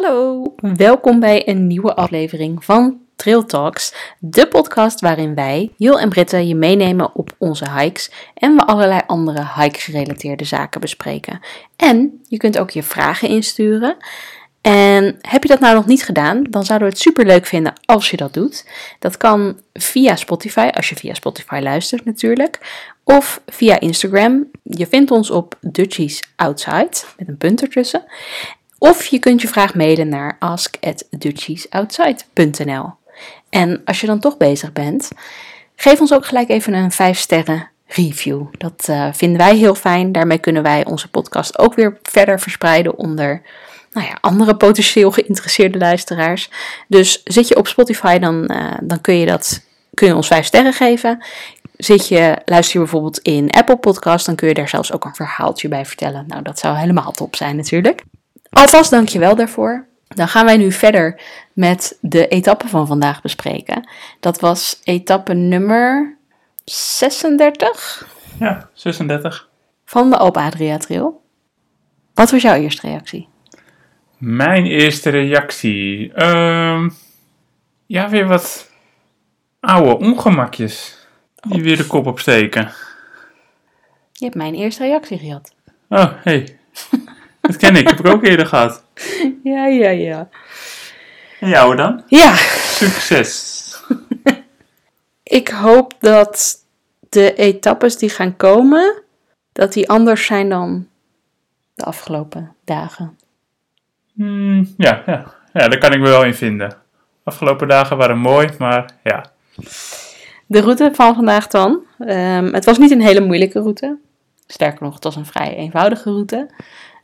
Hallo, welkom bij een nieuwe aflevering van Trail Talks, de podcast waarin wij, Jul en Britta, je meenemen op onze hikes en we allerlei andere hike-gerelateerde zaken bespreken. En je kunt ook je vragen insturen. En heb je dat nou nog niet gedaan, dan zouden we het super leuk vinden als je dat doet. Dat kan via Spotify, als je via Spotify luistert natuurlijk, of via Instagram. Je vindt ons op Dutchies Outside, met een punt ertussen. Of je kunt je vraag mailen naar ask@dutchiesoutside.nl. En als je dan toch bezig bent, geef ons ook gelijk even een 5 sterren review. Dat uh, vinden wij heel fijn. Daarmee kunnen wij onze podcast ook weer verder verspreiden onder nou ja, andere potentieel geïnteresseerde luisteraars. Dus zit je op Spotify, dan, uh, dan kun, je dat, kun je ons 5 sterren geven. Zit je, luister je bijvoorbeeld in Apple Podcast, dan kun je daar zelfs ook een verhaaltje bij vertellen. Nou, dat zou helemaal top zijn natuurlijk. Alvast dankjewel daarvoor. Dan gaan wij nu verder met de etappe van vandaag bespreken. Dat was etappe nummer 36. Ja, 36. Van de Alpe Adria Trail. Wat was jouw eerste reactie? Mijn eerste reactie? Um, ja, weer wat oude ongemakjes. Die weer de kop opsteken. Je hebt mijn eerste reactie gehad. Oh, hey. Dat ken ik, heb ik ook eerder gehad. Ja, ja, ja. En jou dan? Ja. Succes. ik hoop dat de etappes die gaan komen, dat die anders zijn dan de afgelopen dagen. Hmm, ja, ja. ja, daar kan ik me wel in vinden. Afgelopen dagen waren mooi, maar ja. De route van vandaag dan. Um, het was niet een hele moeilijke route. Sterker nog, het was een vrij eenvoudige route.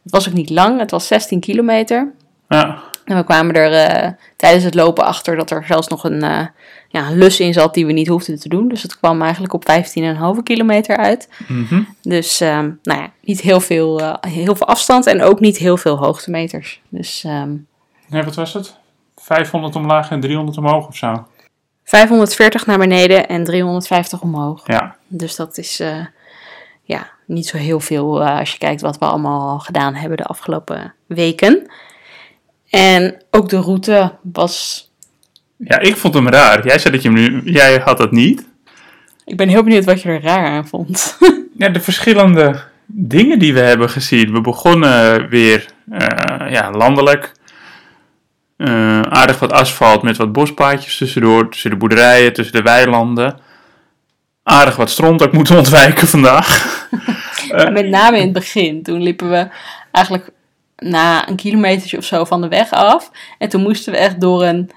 Het was ook niet lang, het was 16 kilometer. Ja. En we kwamen er uh, tijdens het lopen achter dat er zelfs nog een, uh, ja, lus in zat die we niet hoefden te doen. Dus het kwam eigenlijk op 15,5 kilometer uit. Mm -hmm. Dus um, nou ja, niet heel veel, uh, heel veel afstand en ook niet heel veel hoogtemeters. Dus, um, nee, wat was het? 500 omlaag en 300 omhoog of zo? 540 naar beneden en 350 omhoog. Ja. Dus dat is ja, niet zo heel veel uh, als je kijkt wat we allemaal gedaan hebben de afgelopen weken. En ook de route was. Ja, ik vond hem raar. Jij zei dat je hem nu. Jij had dat niet. Ik ben heel benieuwd wat je er raar aan vond. ja, de verschillende dingen die we hebben gezien. We begonnen weer uh, ja, landelijk. Uh, aardig wat asfalt met wat bospaadjes tussendoor. Tussen de boerderijen, tussen de weilanden aardig wat stront ook moeten ontwijken vandaag. met name in het begin. Toen liepen we eigenlijk na een kilometertje of zo van de weg af. En toen moesten we echt door een...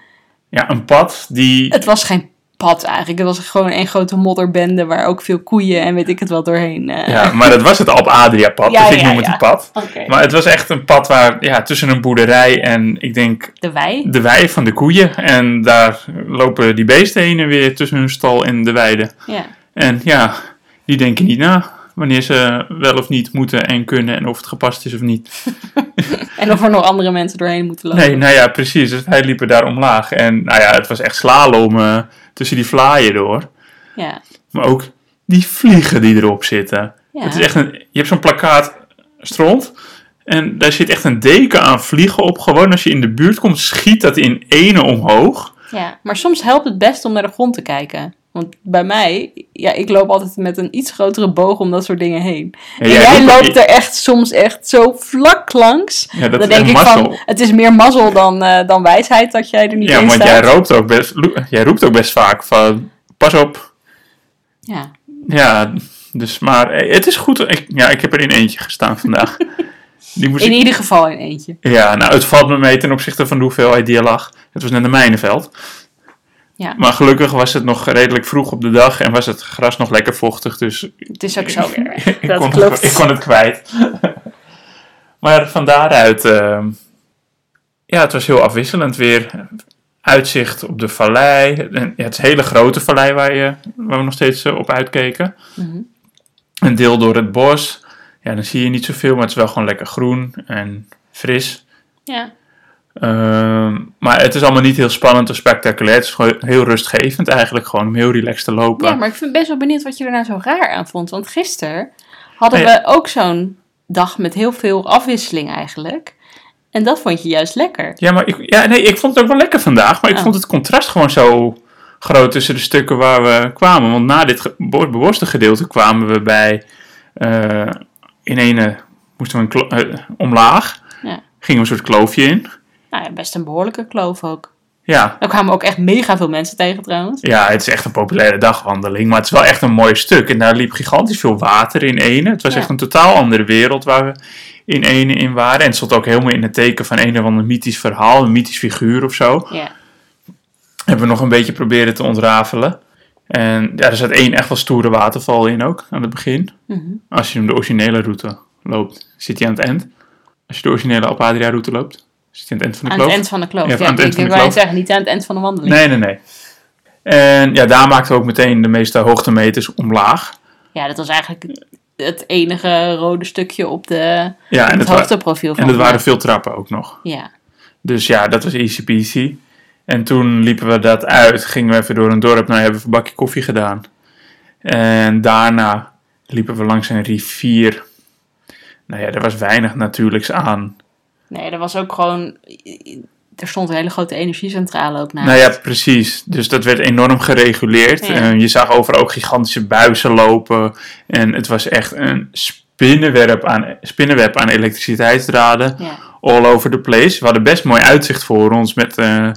Ja, een pad die... Het was geen pad eigenlijk. Het was gewoon een grote modderbende waar ook veel koeien en weet ik het wel doorheen. Uh... Ja, maar dat was het Alp Adria pad, ja, dus ik ja, noem het een pad. Okay. Maar het was echt een pad waar, ja, tussen een boerderij en ik denk... De wei? De wei van de koeien. En daar lopen die beesten heen en weer tussen hun stal en de weide. Ja. En ja, die denken niet na wanneer ze wel of niet moeten en kunnen en of het gepast is of niet. en of er nog andere mensen doorheen moeten lopen. Nee, nou ja, precies. Dus wij liepen daar omlaag. En nou ja, het was echt slalom uh, tussen die vlaaien door. Ja. Maar ook die vliegen die erop zitten. Ja. Het is echt een, je hebt zo'n plakkaat stront. En daar zit echt een deken aan vliegen op. Gewoon als je in de buurt komt, schiet dat in ene omhoog. Ja, maar soms helpt het best om naar de grond te kijken. Want bij mij, ja, ik loop altijd met een iets grotere boog om dat soort dingen heen. Ja, en jij loopt er echt soms echt zo vlak langs. Ja, dat dan is denk ik mazzel. van, het is meer mazzel dan, eh, dan wijsheid dat jij er niet Ja, in want jij roept, ook best, jij roept ook best vaak van, pas op. Ja, Ja, dus maar eh, het is goed. Ik, ja, ik heb er in eentje gestaan vandaag. Die moest in ik- ieder geval in eentje. Ja, nou, het valt me mee ten opzichte van de hoeveelheid die er lag. Het was net een mijnenveld. Ja. Maar gelukkig was het nog redelijk vroeg op de dag en was het gras nog lekker vochtig, dus Het is ook zo weer. ik, Dat kon, klopt. ik kon het kwijt. maar van daaruit, ehm, ja, het was heel afwisselend weer. Uitzicht op de vallei. En, ja, het is een hele grote vallei waar, je, waar we nog steeds eh, op uitkeken. Mhm. Een deel door het bos. Ja, dan zie je niet zoveel, maar het is wel gewoon lekker groen en fris. Ja. Ehm, maar het is allemaal niet heel spannend of spectaculair. Het is gewoon heel rustgevend eigenlijk, gewoon om heel relaxed te lopen. ja, maar ik ben best wel benieuwd wat je er nou zo raar aan vond. Want gisteren hadden Nee. we ook zo'n dag met heel veel afwisseling eigenlijk. En dat vond je juist lekker. Ja, maar ik, ja, nee, ik vond het ook wel lekker vandaag. Maar ik Oh. vond het contrast gewoon zo groot tussen de stukken waar we kwamen. Want na dit beworste gedeelte kwamen we bij... eh, in ene moesten we een eh, omlaag. Ja. Gingen we een soort kloofje in. Nou best een behoorlijke kloof ook. Ja, Daar kwamen ook echt mega veel mensen tegen trouwens. ja, het is echt een populaire dagwandeling. Maar het is wel echt een mooi stuk. En daar liep gigantisch veel water in ene. Het was Ja. echt een totaal andere wereld waar we in ene in waren. En het stond ook helemaal in het teken van een of ander mythisch verhaal. Een mythisch figuur of zo. Ja. hebben we nog een beetje proberen te ontrafelen. En ja, er zat één echt wel stoere waterval in ook, aan het begin. Mhm. Als je hem de originele route loopt, zit hij aan het eind. Als je de originele Alpadria route loopt, zit aan het eind van de Aan kloof. het eind van de kloof. Ja, Ja, aan het eind ik van de wou kloof. zeggen, niet aan het eind van de wandeling. Nee, nee, nee. En ja, daar maakten we ook meteen de meeste hoogtemeters omlaag. Ja, dat was eigenlijk het enige rode stukje op de, Ja, en het hoogteprofiel van en het waren veel trappen ook nog. Ja. Dus ja, dat was easy peasy. En toen liepen we dat uit, gingen we even door een dorp, nou hebben we een bakje koffie gedaan. En daarna liepen we langs een rivier. Nou ja, er was weinig natuurlijks aan. Nee, er was ook gewoon... Er stond een hele grote energiecentrale ook naast. Nou ja, precies. Dus dat werd enorm gereguleerd. Ja. En je zag overal ook gigantische buizen lopen. En het was echt een spinnenweb aan, spinnenweb aan elektriciteitsdraden. Ja. All over the place. We hadden best mooi uitzicht voor ons met eh, een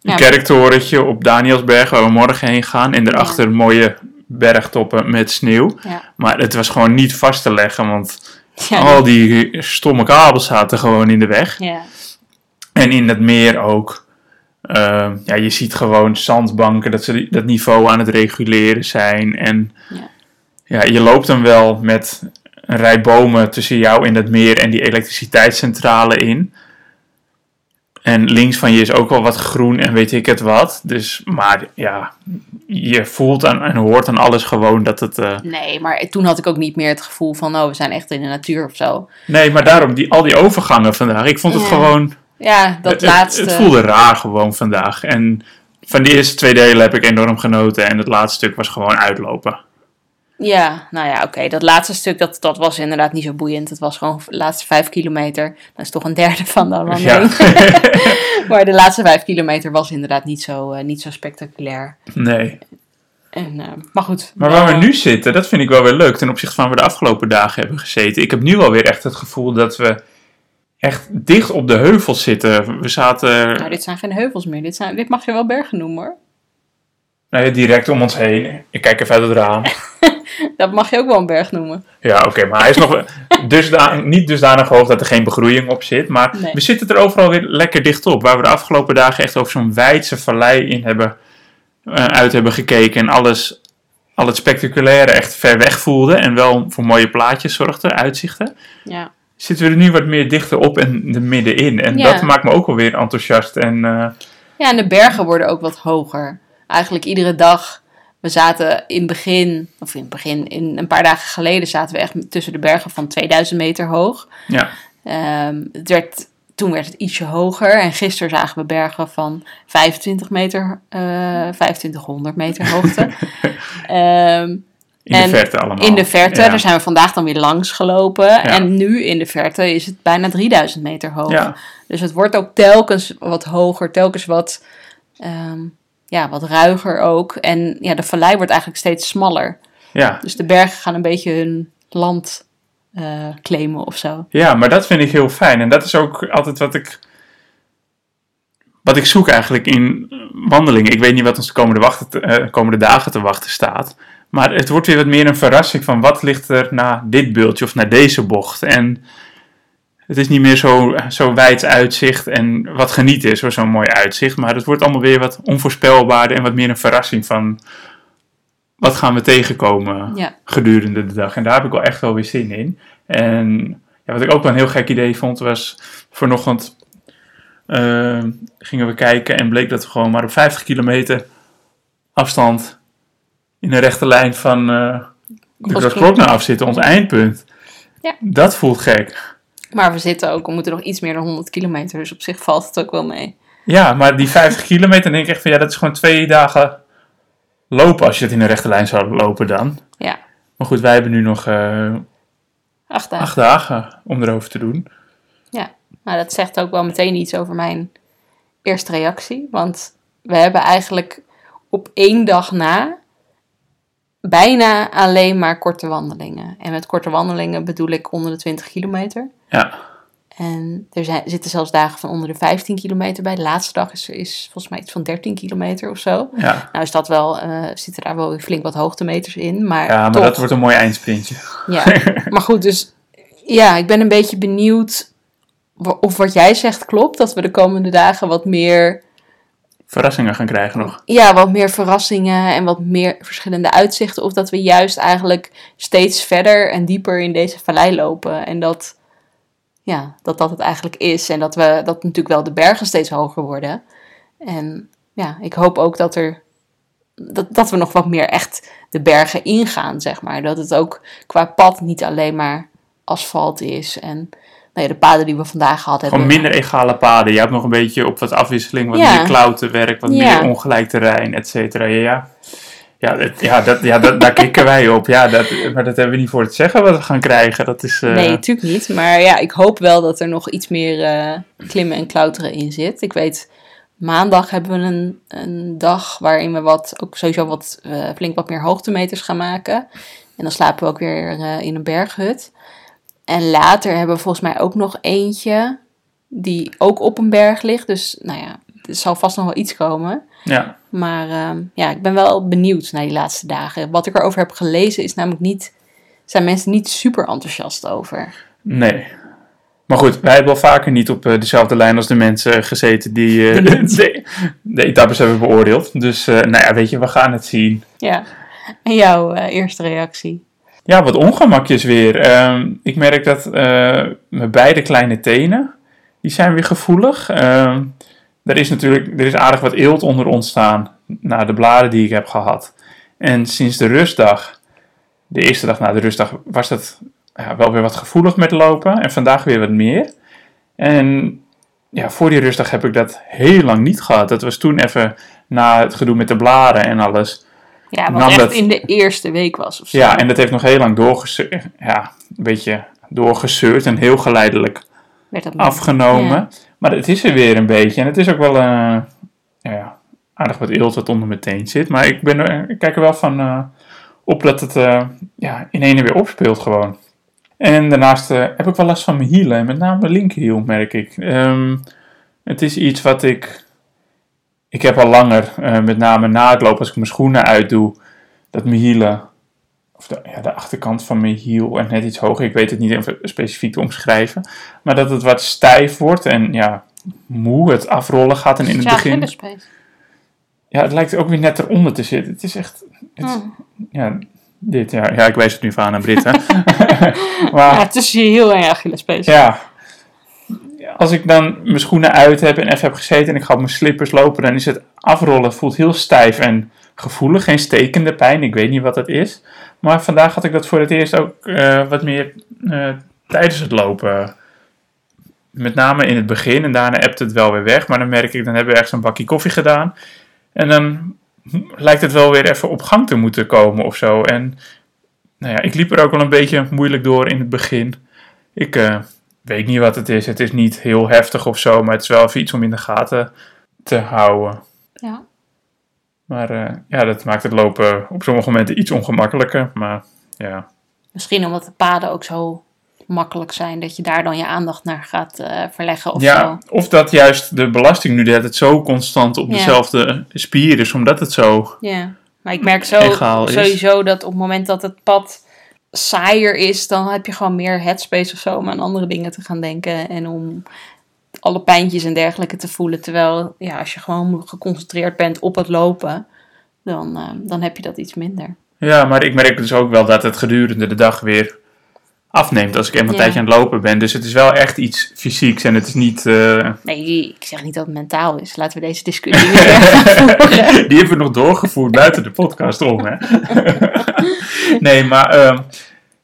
Ja. kerktorentje op Danielsberg, waar we morgen heen gaan. En daarachter mooie bergtoppen met sneeuw. Ja. Maar het was gewoon niet vast te leggen, want Ja, al die stomme kabels zaten gewoon in de weg. ja. En in het meer ook. eh, ja, je ziet gewoon zandbanken, dat ze dat niveau aan het reguleren zijn. En Ja. ja, je loopt dan wel met een rij bomen tussen jou en het meer en die elektriciteitscentrale in. En links van je is ook wel wat groen en weet ik het wat. Dus, maar ja, je voelt aan, en hoort aan alles gewoon dat het... eh, Nee, maar toen had ik ook niet meer het gevoel van... Oh, we zijn echt in de natuur of zo. Nee, maar daarom, die, al die overgangen vandaag. Ik vond het Ja. gewoon... Ja, dat het, laatste... Het, voelde raar gewoon vandaag. En van die eerste twee delen heb ik enorm genoten. En het laatste stuk was gewoon uitlopen. Ja, nou ja, oké. Dat laatste stuk, dat, dat was inderdaad niet zo boeiend. Het was gewoon de laatste vijf kilometer. Dat is toch een derde van de wandeling. maar de laatste vijf kilometer was inderdaad niet zo, eh, niet zo spectaculair. nee. En, eh, maar goed. Maar waar we nu zitten, dat vind ik wel weer leuk. Ten opzichte van waar we de afgelopen dagen hebben gezeten. Ik heb nu alweer echt het gevoel dat we echt dicht op de heuvels zitten. We zaten Nou, dit zijn geen heuvels meer. Dit, zijn, dit mag je wel bergen noemen hoor. nou ja, direct om ons heen. Ik kijk even uit het raam. Dat mag je ook wel een berg noemen. Ja, oké, maar hij is nog dusdan niet dusdanig hoog dat er geen begroeiing op zit. Maar Nee. we zitten er overal weer lekker dicht op. Waar we de afgelopen dagen echt over zo'n wijdse vallei in hebben, eh, uit hebben gekeken. En alles, al het spectaculaire echt ver weg voelde. En wel voor mooie plaatjes zorgde, uitzichten. Ja. Zitten we er nu wat meer dichter op en er middenin. En Ja. dat maakt me ook wel weer enthousiast. En eh, ja, en de bergen worden ook wat hoger. Eigenlijk iedere dag. We zaten in het begin, of in het begin, in een paar dagen geleden zaten we echt tussen de bergen van 2000 meter hoog. ja, Ehm, het werd, toen werd het ietsje hoger. En gisteren zagen we bergen van 25 meter, eh 2500 meter hoogte. Ehm, in En de verte allemaal. in de verte, Ja. daar zijn we vandaag dan weer langs gelopen. En nu in de verte is het bijna 3000 meter hoog. Ja, Dus het wordt ook telkens wat hoger, telkens wat, ehm, ja, wat ruiger ook. En ja, de vallei wordt eigenlijk steeds smaller. ja. Dus de bergen gaan een beetje hun land eh, claimen of zo. Ja, maar dat vind ik heel fijn. En dat is ook altijd wat ik. Wat ik zoek eigenlijk in wandelingen. Ik weet niet wat ons de komende, wachten, eh, komende dagen te wachten staat. Maar het wordt weer wat meer een verrassing van wat ligt er na dit beeldje of naar deze bocht. En het is niet meer zo, zo wijd uitzicht en wat genieten is, zo'n mooi uitzicht. Maar het wordt allemaal weer wat onvoorspelbaarder en wat meer een verrassing van wat gaan we tegenkomen Ja. gedurende de dag. En daar heb ik wel echt wel weer zin in. En ja, wat ik ook wel een heel gek idee vond, was vanochtend eh, gingen we kijken en bleek dat we gewoon maar op 50 kilometer afstand in een rechte lijn van eh de Groot Grootklokner af zitten, ons eindpunt. Ja. Dat voelt gek. Maar we zitten ook, we moeten nog iets meer dan 100 kilometer. Dus op zich valt het ook wel mee. Ja, maar die 50 kilometer, dan denk ik echt van ja, dat is gewoon twee dagen lopen als je het in een rechte lijn zou lopen dan. Ja, Maar goed, wij hebben nu nog eh, acht dagen. acht dagen om erover te doen. Ja. Maar dat zegt ook wel meteen iets over mijn eerste reactie. Want we hebben eigenlijk op één dag na bijna alleen maar korte wandelingen. En met korte wandelingen bedoel ik onder de 20 kilometer. Ja. En er zijn, zitten zelfs dagen van onder de 15 kilometer bij. De laatste dag is, is volgens mij iets van 13 kilometer of zo. Ja. Nou is dat wel, eh, zitten daar wel flink wat hoogtemeters in. Maar, ja, maar dat wordt een mooi eindsprintje. ja. maar goed, dus ja, ik ben een beetje benieuwd of wat jij zegt klopt. Dat we de komende dagen wat meer, Verrassingen gaan krijgen nog. ja, wat meer verrassingen en wat meer verschillende uitzichten. Of dat we juist eigenlijk steeds verder en dieper in deze vallei lopen. En dat, ja, dat dat het eigenlijk is. En dat we dat natuurlijk wel de bergen steeds hoger worden. En ja, ik hoop ook dat er dat, dat we nog wat meer echt de bergen ingaan, zeg maar. Dat het ook qua pad niet alleen maar asfalt is. En nou ja, de paden die we vandaag gehad hebben. Gewoon minder egale paden. Je hebt nog een beetje op wat afwisseling, wat Ja. meer klauterwerk, wat Ja. meer ongelijk terrein, et cetera. Ja, ja. Ja, dat, ja, dat, ja dat, daar kikken wij op. Ja, dat, maar dat hebben we niet voor het zeggen wat we gaan krijgen. Dat is, eh, Nee, natuurlijk niet. Maar ja, ik hoop wel dat er nog iets meer eh, klimmen en klauteren in zit. Ik weet, maandag hebben we een, een dag waarin we wat, ook sowieso wat, eh, flink wat meer hoogtemeters gaan maken. En dan slapen we ook weer in een berghut. En later hebben we volgens mij ook nog eentje die ook op een berg ligt. Dus nou ja, er zal vast nog wel iets komen. ja. Maar ehm, ja, ik ben wel benieuwd naar die laatste dagen. Wat ik erover heb gelezen is namelijk niet, zijn mensen niet super enthousiast over. Nee. Maar goed, wij hebben wel vaker niet op eh, dezelfde lijn als de mensen gezeten die eh, De de, etappes hebben beoordeeld. Dus, eh, nou ja, weet je, we gaan het zien. Ja. En jouw eerste reactie? Ja, wat ongemakjes weer. Ehm, ik merk dat eh, mijn beide kleine tenen, die zijn weer gevoelig. Ehm er is natuurlijk er is aardig wat eelt onder ontstaan na de bladen die ik heb gehad. En sinds de rustdag, de eerste dag na de rustdag, was dat ja, wel weer wat gevoelig met lopen. En vandaag weer wat meer. En ja, voor die rustdag heb ik dat heel lang niet gehad. Dat was toen even na het gedoe met de bladen en alles. Ja, wat echt dat- in de eerste week was of zo. Ja, en dat heeft nog heel lang doorgezeurd. Ja, een beetje doorgezeurd en heel geleidelijk Werd dat afgenomen. Ja. Maar het is er weer een beetje. En het is ook wel eh, ja, aardig wat eelt wat onder mijn teen zit. Maar ik, ben, er- ik kijk er wel van eh, op dat het eh, ja, in ene weer opspeelt gewoon. En daarnaast heb ik wel last van mijn hielen. En met name mijn linkerhiel merk ik. Ehm, het is iets wat ik... Ik heb al langer, eh, met name na het lopen, als ik mijn schoenen uitdoe, dat mijn hielen of de, ja, de achterkant van mijn hiel en net iets hoger. Ik weet het niet even specifiek te omschrijven. Maar dat het wat stijf wordt en ja, moe. Het afrollen gaat en in het begin. Ja, het lijkt ook weer net eronder te zitten. Het is echt. Het, Hmm. Ja, dit, ja, ja, ik wijs het nu even aan aan Britt, hè. maar Ja, tussen je heel en je Achillespees. ja, als ik dan mijn schoenen uit heb en even heb gezeten en ik ga op mijn slippers lopen, dan is het afrollen voelt heel stijf en gevoelig. Geen stekende pijn, ik weet niet wat het is. Maar vandaag had ik dat voor het eerst ook eh, wat meer eh, tijdens het lopen. Met name in het begin en daarna ebt het wel weer weg. Maar dan merk ik, dan hebben we ergens een bakje koffie gedaan. En dan lijkt het wel weer even op gang te moeten komen of zo. En nou ja, ik liep er ook wel een beetje moeilijk door in het begin. Ik eh, weet niet wat het is. Het is niet heel heftig of zo, maar het is wel even iets om in de gaten te houden. Ja. Maar eh, ja, dat maakt het lopen op sommige momenten iets ongemakkelijker. Maar ja, Misschien omdat de paden ook zo makkelijk zijn dat je daar dan je aandacht naar gaat eh, verleggen of ja zo. of dat juist de belasting nu dat het zo constant op Ja. dezelfde spier is, omdat het zo... Ja, maar ik merk zo is. sowieso dat op het moment dat het pad saaier is, dan heb je gewoon meer headspace of zo om aan andere dingen te gaan denken en om alle pijntjes en dergelijke te voelen. Terwijl, ja, als je gewoon geconcentreerd bent op het lopen, dan, eh, dan heb je dat iets minder. Ja, maar ik merk dus ook wel dat het gedurende de dag weer afneemt als ik eenmaal een Ja. tijdje aan het lopen ben. Dus het is wel echt iets fysieks en het is niet... eh, Nee, ik zeg niet dat het mentaal is. Laten we deze discussie. Die hebben we nog doorgevoerd buiten de podcast om, hè? nee, maar, ehm,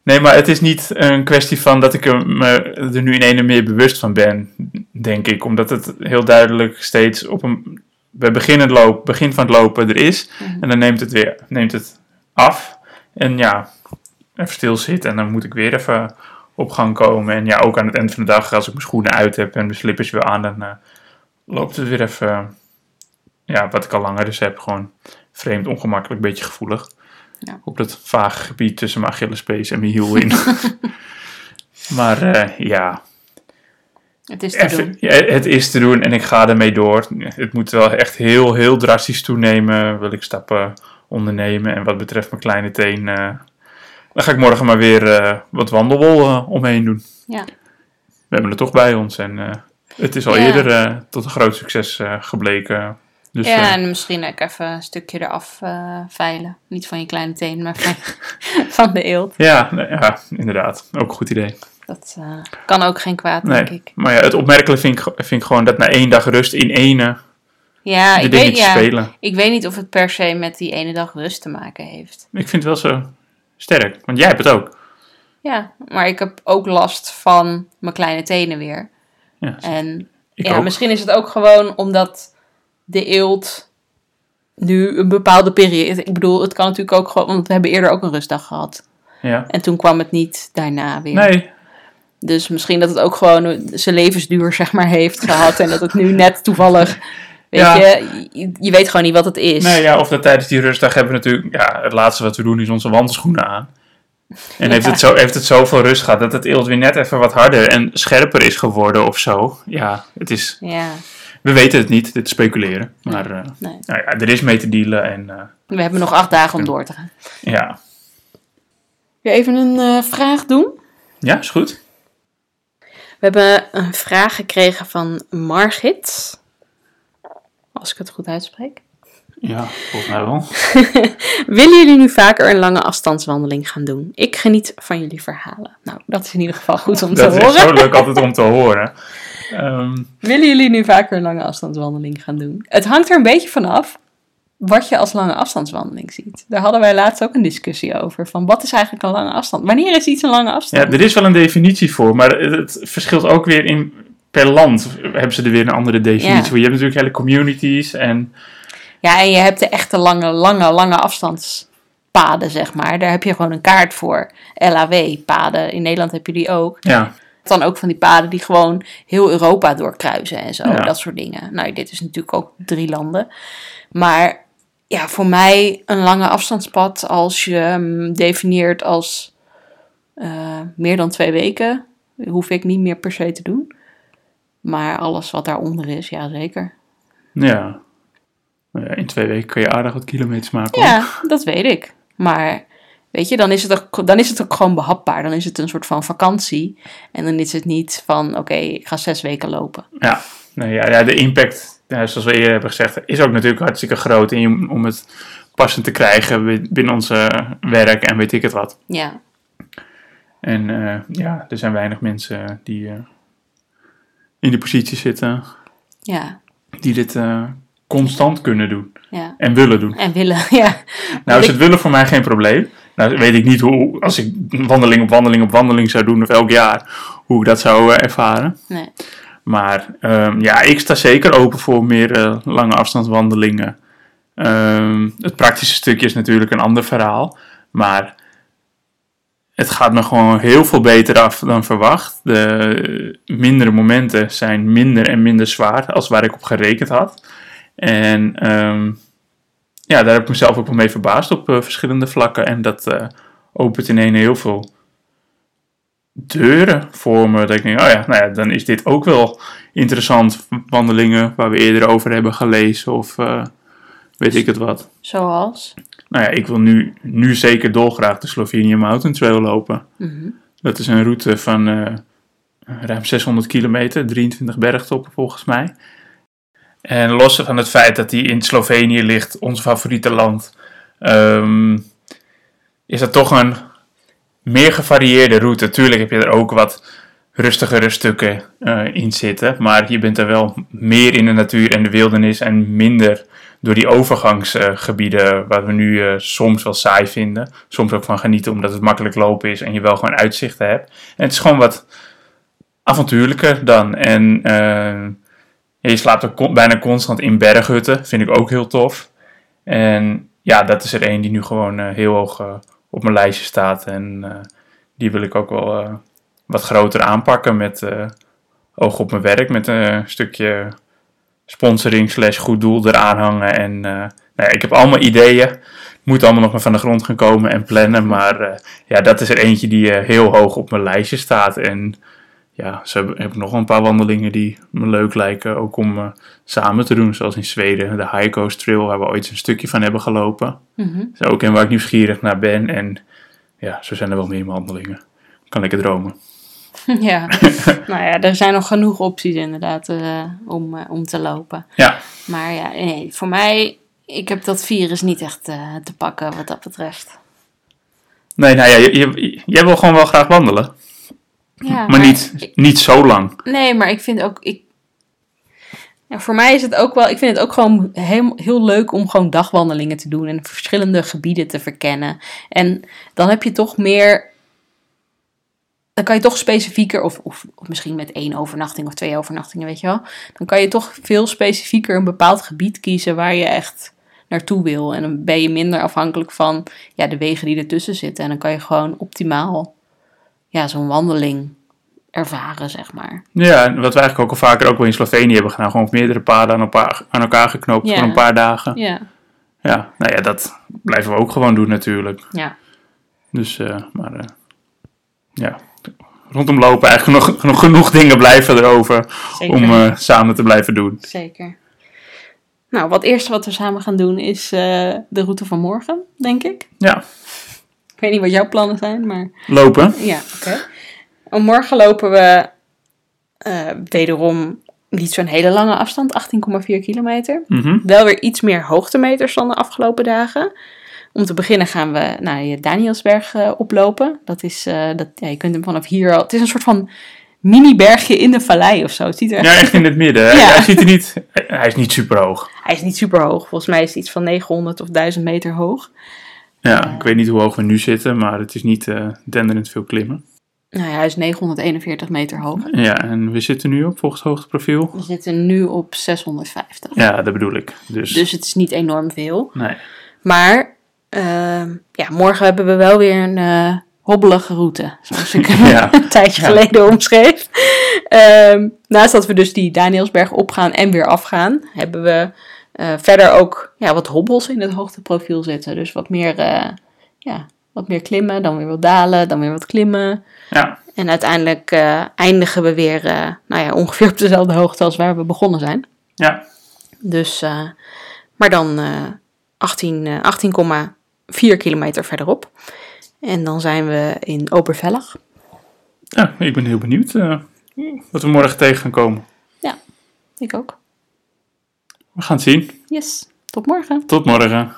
nee, maar het is niet een kwestie van dat ik er, me er nu in ene meer bewust van ben, denk ik. Omdat het heel duidelijk steeds op een... Bij begin, het loop, begin van het lopen er is. En dan neemt het weer neemt het af. En ja, even stil zitten. En dan moet ik weer even op gang komen. En ja, ook aan het eind van de dag, als ik mijn schoenen uit heb en mijn slippers weer aan, dan eh, loopt het weer even, ja, wat ik al langer dus heb, gewoon vreemd, ongemakkelijk, een beetje gevoelig. Ja. Op dat vage gebied tussen mijn Achillespees en mijn hiel in. maar eh, ja, Het is te even, doen. ja, het is te doen en ik ga ermee door. Het moet wel echt heel, heel drastisch toenemen. Wil ik stappen ondernemen. En wat betreft mijn kleine teen, dan ga ik morgen maar weer eh, wat wandelwol eh, omheen doen. Ja. We hebben het toch bij ons en eh, het is al Ja. eerder tot een groot succes gebleken. Dus ja, en misschien ook even een stukje eraf veilen. Niet van je kleine teen, maar van, van de eelt. ja, nee, ja, inderdaad. Ook een goed idee. Dat kan ook geen kwaad, denk ik. maar ja, het opmerkelijke vind ik, vind ik gewoon dat na één dag rust in ene Ja, de ik dingen weet, ja, spelen. ik weet niet of het per se met die ene dag rust te maken heeft. Ik vind het wel zo sterk, want jij hebt het ook. Ja, maar ik heb ook last van mijn kleine tenen weer. Ja, En ja, ook. misschien is het ook gewoon omdat de eelt nu een bepaalde periode... Ik bedoel, het kan natuurlijk ook gewoon... Want we hebben eerder ook een rustdag gehad. Ja. En toen kwam het niet daarna weer. Nee, Dus misschien dat het ook gewoon zijn levensduur, zeg maar, heeft gehad. En dat het nu net toevallig... Weet Ja. je, je, je weet gewoon niet wat het is. Nee, ja, of dat tijdens die rustdag hebben we natuurlijk... Ja, het laatste wat we doen is onze wandelschoenen aan. En heeft, het zo, heeft het zoveel rust gehad dat het eelt weer net even wat harder en scherper is geworden of zo. Ja, het is... Ja, We weten het niet, dit is speculeren. Maar eh, nee. nou ja, er is mee te dealen en eh, We hebben nog acht dagen om door te gaan. ja. Wil je even een eh, vraag doen? Ja, is goed. We hebben een vraag gekregen van Margit. Als ik het goed uitspreek. Ja, volgens mij wel. Willen jullie nu vaker een lange afstandswandeling gaan doen? Ik geniet van jullie verhalen. Nou, dat is in ieder geval goed om te Dat is horen. zo leuk altijd om te horen. Ehm, Willen jullie nu vaker een lange afstandswandeling gaan doen? Het hangt er een beetje vanaf wat je als lange afstandswandeling ziet. Daar hadden wij laatst ook een discussie over. Van wat is eigenlijk een lange afstand? Wanneer is iets een lange ja, afstand? er is wel een definitie voor, maar het verschilt ook weer in... Per land hebben ze er weer een andere definitie Ja. voor. Je hebt natuurlijk hele communities en... Ja, en je hebt de echte lange, lange, lange afstandspaden, zeg maar. Daar heb je gewoon een kaart voor. LAW-paden. In Nederland heb je die ook. Ja, Dan ook van die paden die gewoon heel Europa doorkruisen en zo. Ja. Dat soort dingen. Nou, dit is natuurlijk ook drie landen. Maar ja, voor mij een lange afstandspad als je hem definieert als eh, meer dan twee weken, hoef ik niet meer per se te doen. Maar alles wat daaronder is, ja zeker. ja. Nou ja, in twee weken kun je aardig wat kilometers maken. hoor. Ja, dat weet ik. Maar weet je, dan is, het ook, dan is het ook gewoon behapbaar. Dan is het een soort van vakantie. En dan is het niet van, oké, ik ga zes weken lopen. Ja, nee, ja, ja de impact, ja, zoals we eerder hebben gezegd, is ook natuurlijk hartstikke groot. En je- om het passend te krijgen bi- binnen onze werk en weet ik het wat. Ja, En eh, ja, er zijn weinig mensen die eh, in die positie zitten ja, die dit eh, constant kunnen doen ja. en willen doen. En willen, ja. Nou is het willen voor mij geen probleem. Nou weet ik niet hoe, als ik wandeling op wandeling op wandeling zou doen of elk jaar, hoe ik dat zou eh, ervaren. Nee. Maar ehm, ja, ik sta zeker open voor meer eh, lange afstandswandelingen. Ehm, het praktische stukje is natuurlijk een ander verhaal. Maar het gaat me gewoon heel veel beter af dan verwacht. De mindere momenten zijn minder en minder zwaar als waar ik op gerekend had. En ehm, ja, daar heb ik mezelf ook wel mee verbaasd op eh, verschillende vlakken. En dat eh, opent in heel veel deuren voor me. Dat ik denk, oh ja, nou ja, dan is dit ook wel interessant. Wandelingen waar we eerder over hebben gelezen of eh, weet ik het wat. Zoals? Nou ja, ik wil nu, nu zeker dolgraag de Slovenia Mountain Trail lopen. Mhm. Dat is een route van eh, ruim 600 kilometer, 23 bergtoppen volgens mij. En los van het feit dat die in Slovenië ligt, ons favoriete land, ehm, is dat toch een meer gevarieerde route. Tuurlijk heb je er ook wat rustigere stukken eh, in zitten, maar je bent er wel meer in de natuur en de wildernis en minder door die overgangsgebieden, waar we nu eh, soms wel saai vinden. Soms ook van genieten omdat het makkelijk lopen is en je wel gewoon uitzichten hebt. En het is gewoon wat avontuurlijker dan. En eh, je slaapt ook bijna constant in berghutten, vind ik ook heel tof. En ja, dat is er één die nu gewoon eh, heel hoog eh, op mijn lijstje staat. En eh, die wil ik ook wel eh, wat groter aanpakken met eh, oog op mijn werk. Met een stukje sponsoring slash goed doel eraan hangen. En eh, nou ja, ik heb allemaal ideeën. Moet allemaal nog maar van de grond gaan komen en plannen. Maar eh, ja, dat is er eentje die heel hoog op mijn lijstje staat. En ja, zo heb, heb ik nog een paar wandelingen die me leuk lijken. Ook om samen te doen. Zoals in Zweden, de High Coast Trail, waar we ooit een stukje van hebben gelopen. Dat is ook een waar ik nieuwsgierig naar ben. En ja, zo zijn er wel meer wandelingen. Kan ik het dromen. Ja, nou ja, er zijn nog genoeg opties inderdaad eh, om, eh, om te lopen. Ja, Maar ja, nee, voor mij, ik heb dat virus niet echt eh, te pakken wat dat betreft. nee, nou ja, je, je, jij wil gewoon wel graag wandelen. Ja, maar niet, niet zo lang. Nee, maar ik vind ook, ik, ja, voor mij is het ook wel, ik vind het ook gewoon heel, heel leuk om gewoon dagwandelingen te doen en verschillende gebieden te verkennen. En dan heb je toch meer, dan kan je toch specifieker, of, of, of misschien met één overnachting of twee overnachtingen, weet je wel. Dan kan je toch veel specifieker een bepaald gebied kiezen waar je echt naartoe wil. En dan ben je minder afhankelijk van ja, de wegen die ertussen zitten. En dan kan je gewoon optimaal ja, zo'n wandeling ervaren, zeg maar. Ja, en wat we eigenlijk ook al vaker ook wel in Slovenië hebben gedaan. Gewoon meerdere paden aan elkaar, aan elkaar geknoopt Ja. voor een paar dagen. Ja, Ja, nou ja, dat blijven we ook gewoon doen natuurlijk. ja. Dus, eh, maar eh, ja, rondom lopen eigenlijk nog, nog genoeg dingen blijven erover Zeker. om eh, samen te blijven doen. Zeker. Nou, wat eerste wat we samen gaan doen is eh, de route van morgen, denk ik. Ja, Ik weet niet wat jouw plannen zijn, maar lopen. ja, oké. Om Morgen lopen we eh, wederom niet zo'n hele lange afstand, 18,4 kilometer. Mhm. Wel weer iets meer hoogtemeters dan de afgelopen dagen. Om te beginnen gaan we naar je Danielsberg eh, oplopen. Dat is, eh, dat, ja, je kunt hem vanaf hier al... Het is een soort van mini-bergje in de vallei of zo. Het ziet er Ja, echt in het midden. Hij- Ja. Hij, ziet er niet, hij is niet super hoog. Hij is niet super hoog. Volgens mij is het iets van 900 of 1000 meter hoog. Ja, ik weet niet hoe hoog we nu zitten, maar het is niet eh denderend veel klimmen. Nou ja, hij is 941 meter hoog. Ja, en we zitten nu op volgens hoogteprofiel. We zitten nu op 650. Ja, dat bedoel ik. Dus, Dus het is niet enorm veel. nee. Maar Ehm, ja, morgen hebben we wel weer een eh, hobbelige route. Zoals ik een tijdje geleden omschreef. Ehm, naast dat we dus die Danielsberg opgaan en weer afgaan, hebben we eh, verder ook ja, wat hobbels in het hoogteprofiel zitten. Dus wat meer, eh, ja, wat meer klimmen, dan weer wat dalen, dan weer wat klimmen. Ja. En uiteindelijk eindigen we weer nou ja, ongeveer op dezelfde hoogte als waar we begonnen zijn. Ja. Dus, maar dan 18,5 18, 18 vier kilometer verderop. En dan zijn we in Opervellag. Ja, ik ben heel benieuwd eh, wat we morgen tegen gaan komen. Ja, ik ook. We gaan het zien. Yes, tot morgen. Tot morgen.